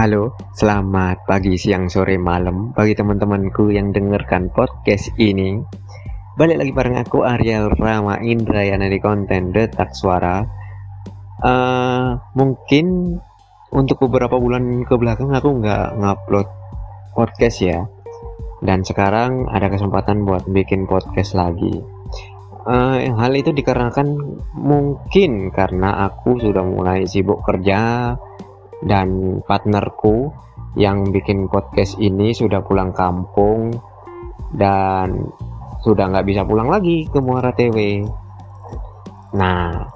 Halo, selamat pagi, siang, sore, malam bagi teman-temanku yang dengarkan podcast ini. Balik lagi bareng aku Ariel Rama Indrayana di konten Detak Suara. Uh, mungkin untuk beberapa bulan ke belakang aku nggak ngupload podcast ya. Dan sekarang ada kesempatan buat bikin podcast lagi. Uh, hal itu dikarenakan mungkin karena aku sudah mulai sibuk kerja dan partnerku yang bikin podcast ini sudah pulang kampung dan sudah nggak bisa pulang lagi ke Muara TW. Nah,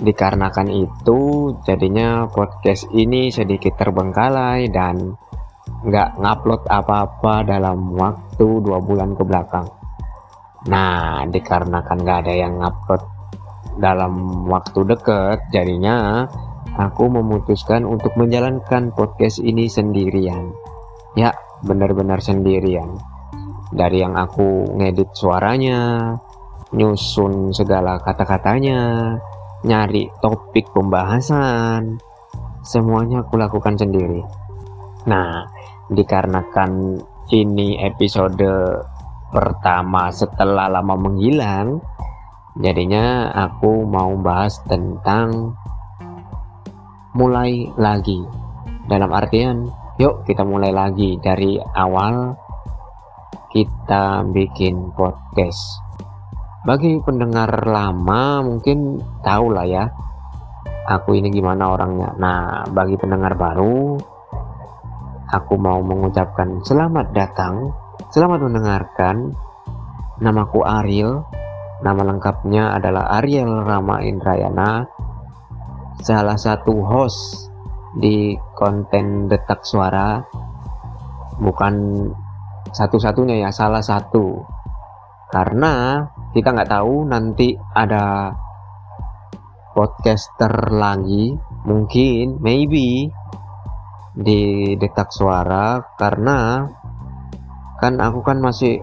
dikarenakan itu jadinya podcast ini sedikit terbengkalai dan nggak ngupload apa-apa dalam waktu dua bulan ke belakang. Nah, dikarenakan nggak ada yang ngupload dalam waktu deket, jadinya aku memutuskan untuk menjalankan podcast ini sendirian. Ya, benar-benar sendirian. Dari yang aku ngedit suaranya, nyusun segala kata-katanya, nyari topik pembahasan, semuanya aku lakukan sendiri. Nah, dikarenakan ini episode pertama setelah lama menghilang, jadinya aku mau bahas tentang mulai lagi. Dalam artian, yuk kita mulai lagi dari awal kita bikin podcast. Bagi pendengar lama mungkin tahu lah ya, aku ini gimana orangnya. Nah, bagi pendengar baru, aku mau mengucapkan selamat datang, selamat mendengarkan. Namaku Ariel, nama lengkapnya adalah Ariel Rama Indrayana salah satu host di konten detak suara. Bukan satu-satunya ya salah satu. Karena kita nggak tahu nanti ada podcaster lagi mungkin maybe di detak suara. Karena kan aku kan masih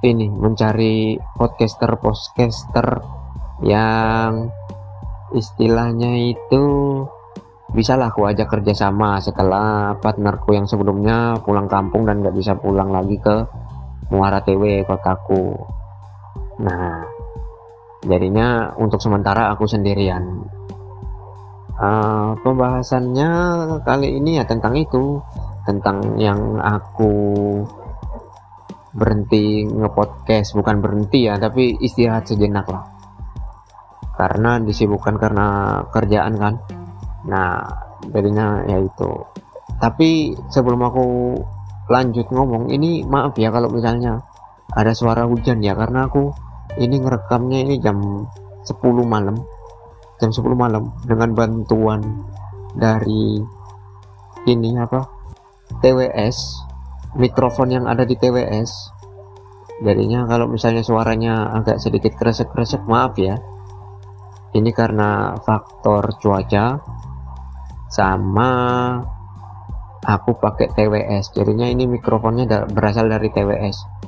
ini mencari podcaster podcaster yang istilahnya itu bisalah aku ajak kerjasama setelah partnerku yang sebelumnya pulang kampung dan nggak bisa pulang lagi ke Muara TW kotaku. Nah jadinya untuk sementara aku sendirian. Uh, pembahasannya kali ini ya tentang itu tentang yang aku berhenti ngepodcast bukan berhenti ya tapi istirahat sejenak lah karena disibukkan karena kerjaan kan. Nah jadinya ya itu. Tapi sebelum aku lanjut ngomong ini maaf ya kalau misalnya ada suara hujan ya karena aku ini ngerekamnya ini jam 10 malam. Jam 10 malam dengan bantuan dari ini apa? TWS mikrofon yang ada di TWS jadinya kalau misalnya suaranya agak sedikit kresek-kresek maaf ya ini karena faktor cuaca sama aku pakai TWS jadinya ini mikrofonnya berasal dari TWS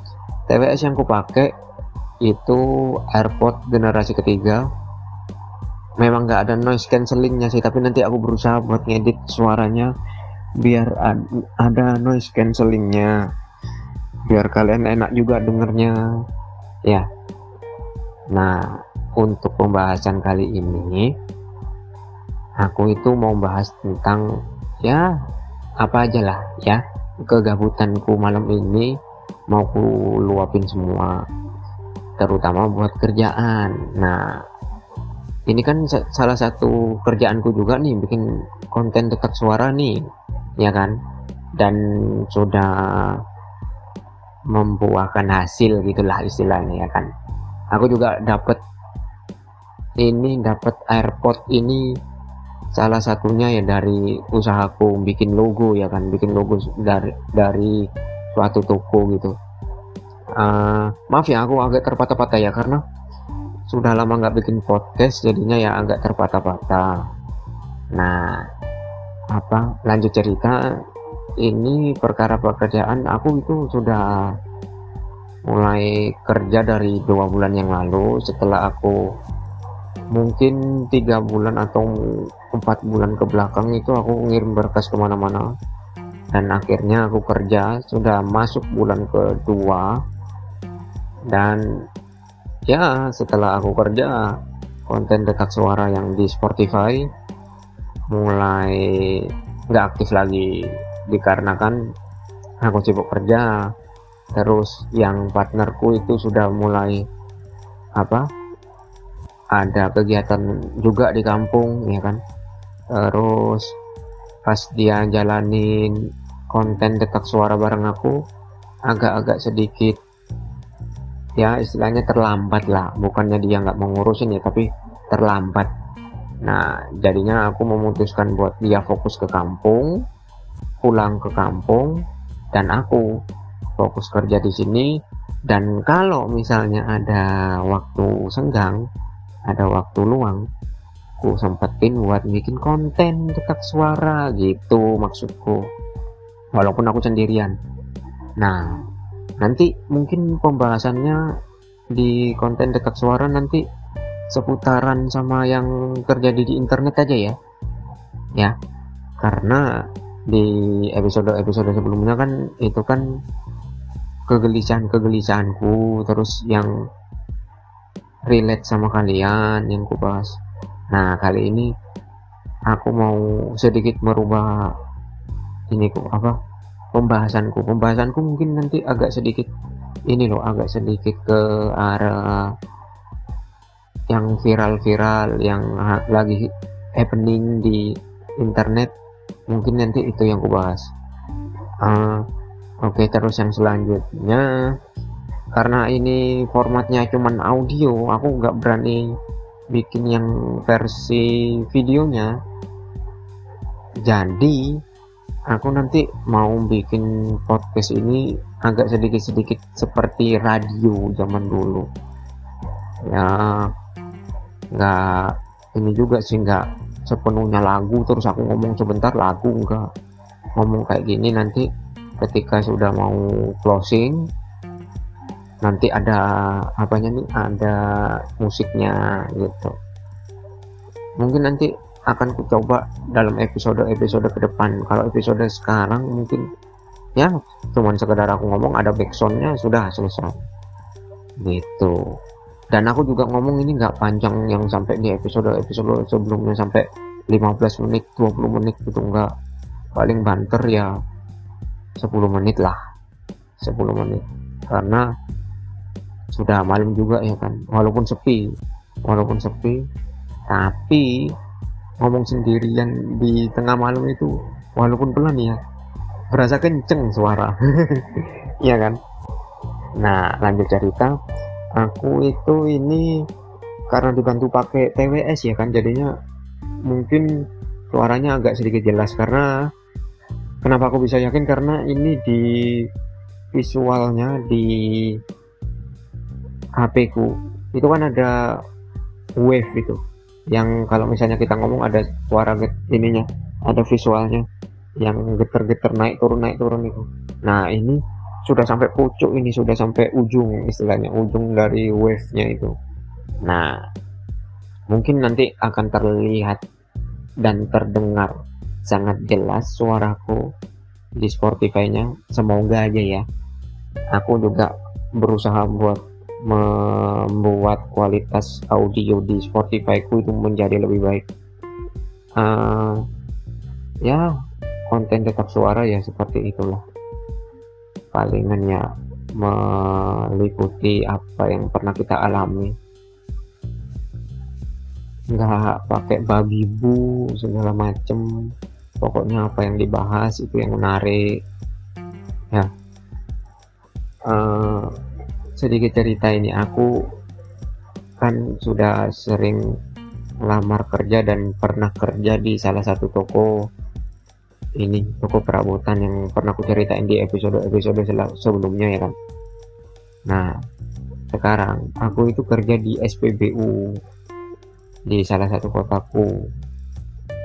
TWS yang aku pakai itu AirPod generasi ketiga. Memang nggak ada noise cancellingnya sih tapi nanti aku berusaha buat ngedit suaranya biar ada noise cancellingnya. Biar kalian enak juga dengernya. Ya. Nah untuk pembahasan kali ini aku itu mau bahas tentang ya apa aja lah ya kegabutanku malam ini mau ku luapin semua terutama buat kerjaan. Nah ini kan salah satu kerjaanku juga nih bikin konten dekat suara nih ya kan? Dan sudah membuahkan hasil gitulah istilahnya ya kan? Aku juga dapat ini dapat airport ini salah satunya ya dari usahaku bikin logo ya kan bikin logo dari dari suatu toko gitu. Uh, maaf ya aku agak terpatah-patah ya karena sudah lama nggak bikin podcast jadinya ya agak terpatah-patah. Nah apa lanjut cerita. Ini perkara pekerjaan aku itu sudah mulai kerja dari dua bulan yang lalu. Setelah aku mungkin tiga bulan atau empat bulan ke belakang itu aku ngirim berkas ke mana-mana. Dan akhirnya aku kerja sudah masuk bulan kedua. Dan ya setelah aku kerja konten dekat suara yang di Spotify mulai nggak aktif lagi. Dikarenakan aku sibuk kerja terus yang partnerku itu sudah mulai apa ada kegiatan juga di kampung ya kan? Terus pas dia jalanin konten dekat suara bareng aku agak-agak sedikit ya istilahnya terlambat lah. Bukannya dia nggak mengurusin ya tapi terlambat. Nah jadinya aku memutuskan buat dia fokus ke kampung pulang ke kampung dan aku fokus kerja di sini. Dan kalau misalnya ada waktu senggang ada waktu luang aku sempetin buat bikin konten dekat suara gitu maksudku. Walaupun aku sendirian. Nah nanti mungkin pembahasannya di konten dekat suara nanti seputaran sama yang terjadi di internet aja ya. Ya karena di episode-episode sebelumnya kan itu kan kegelisahan-kegelisahanku terus yang relate sama kalian yang ku bahas nah kali ini aku mau sedikit merubah ini kok apa pembahasanku. Pembahasanku mungkin nanti agak sedikit ini loh agak sedikit ke arah yang viral-viral yang lagi happening di internet. Mungkin nanti itu yang kubahas. Uh, oke okay, terus yang selanjutnya karena ini formatnya cuman audio aku nggak berani bikin yang versi videonya. Jadi aku nanti mau bikin podcast ini agak sedikit-sedikit seperti radio zaman dulu. Ya nggak ini juga sih nggak sepenuhnya lagu terus aku ngomong sebentar lagu enggak ngomong kayak gini nanti ketika sudah mau closing nanti ada apanya nih ada musiknya gitu. Mungkin nanti akan coba dalam episode-episode ke depan. Kalau episode sekarang mungkin ya cuman sekedar aku ngomong ada backsoundnya sudah selesai. Gitu. Dan aku juga ngomong ini nggak panjang yang sampai di episode-episode sebelumnya sampai 15 menit 20 menit gitu nggak. Paling banter ya 10 menit lah. 10 menit. Karena sudah malam juga ya kan. Walaupun sepi. Walaupun sepi. Tapi ngomong sendirian di tengah malam itu walaupun pelan ya berasa kenceng suara. Iya kan? Nah lanjut cerita. Aku itu ini karena dibantu pakai TWS ya kan jadinya mungkin suaranya agak sedikit jelas. Karena kenapa aku bisa yakin? Karena ini di visualnya di HP ku. Itu kan ada wave itu. Yang kalau misalnya kita ngomong ada suara ininya ada visualnya. Yang geter-geter naik turun naik turun itu. Nah ini sudah sampai pucuk ini sudah sampai ujung istilahnya ujung dari wave nya itu. Nah mungkin nanti akan terlihat dan terdengar sangat jelas suaraku di Spotify nya semoga aja ya. Aku juga berusaha buat membuat kualitas audio di Spotify ku itu menjadi lebih baik. Uh, ya konten tetap suara ya seperti itulah. Palingan ya meliputi apa yang pernah kita alami. Nggak pakai babi bu segala macem. Pokoknya apa yang dibahas itu yang menarik. Ya. Uh, sedikit cerita ini. Aku kan sudah sering melamar kerja dan pernah kerja di salah satu toko ini toko perabotan yang pernah aku ceritain di episode-episode sebelumnya ya kan? Nah sekarang aku itu kerja di SPBU di salah satu kotaku.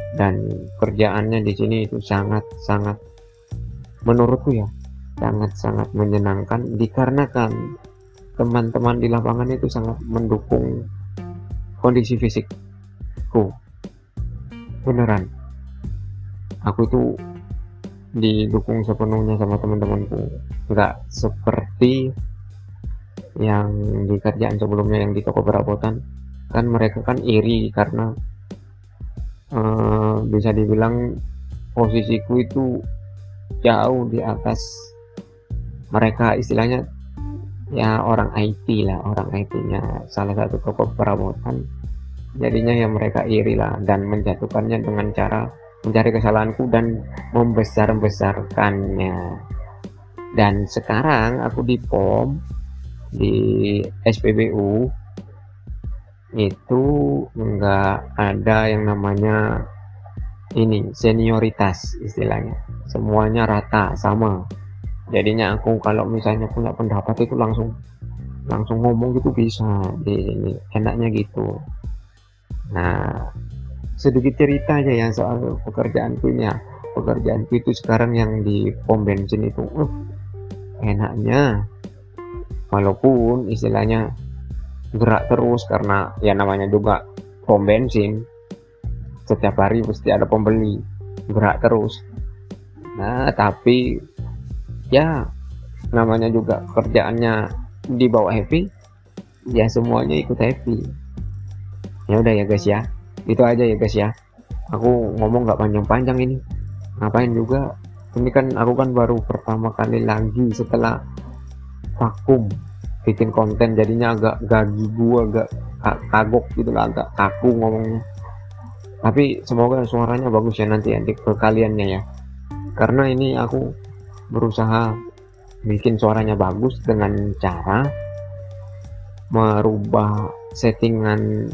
Dan kerjaannya di sini itu sangat sangat menurutku ya sangat sangat menyenangkan dikarenakan teman-teman di lapangan itu sangat mendukung kondisi fisikku. Beneran. Aku itu didukung sepenuhnya sama teman-temanku. Nggak seperti yang di kerjaan sebelumnya yang di toko perabotan. Kan mereka kan iri karena uh, bisa dibilang posisiku itu jauh di atas mereka. Istilahnya ya orang IT lah orang IT-nya salah satu toko perabotan. Jadinya ya mereka iri lah dan menjatuhkannya dengan cara mencari kesalahanku dan membesar-besarkannya. Dan sekarang aku di POM di SPBU itu enggak ada yang namanya ini senioritas istilahnya. Semuanya rata sama jadinya aku kalau misalnya punya pendapat itu langsung langsung ngomong gitu bisa ini enaknya gitu. Nah sedikit cerita aja ya soal pekerjaanku ya. Pekerjaanku itu sekarang yang di pom bensin itu uh, enaknya. Walaupun istilahnya gerak terus karena ya namanya juga pom bensin. Setiap hari pasti ada pembeli gerak terus. Nah tapi ya namanya juga kerjaannya di bawah happy ya semuanya ikut happy. Ya udah ya guys ya itu aja ya guys ya. Aku ngomong nggak panjang-panjang ini. Ngapain juga? Ini kan aku kan baru pertama kali lagi setelah vakum bikin konten jadinya agak gagi gua agak kagok gitu lah agak kaku ngomongnya. Tapi semoga suaranya bagus ya nanti nanti ke kaliannya ya. Karena ini aku berusaha bikin suaranya bagus dengan cara merubah settingan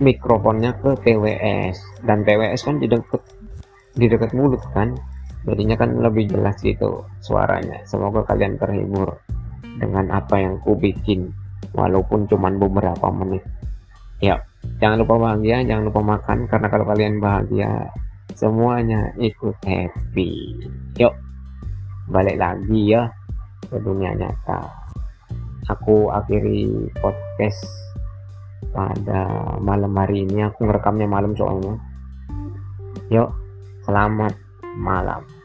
mikrofonnya ke TWS dan TWS kan di dekat di dekat mulut kan? Jadinya kan lebih jelas gitu suaranya. Semoga kalian terhibur dengan apa yang ku bikin walaupun cuman beberapa menit. Ya jangan lupa bahagia jangan lupa makan karena kalau kalian bahagia semuanya ikut happy. Yuk balik lagi ya ke dunia nyata. Aku akhiri podcast pada malam hari ini. Aku ngerekamnya malam soalnya. Yuk selamat malam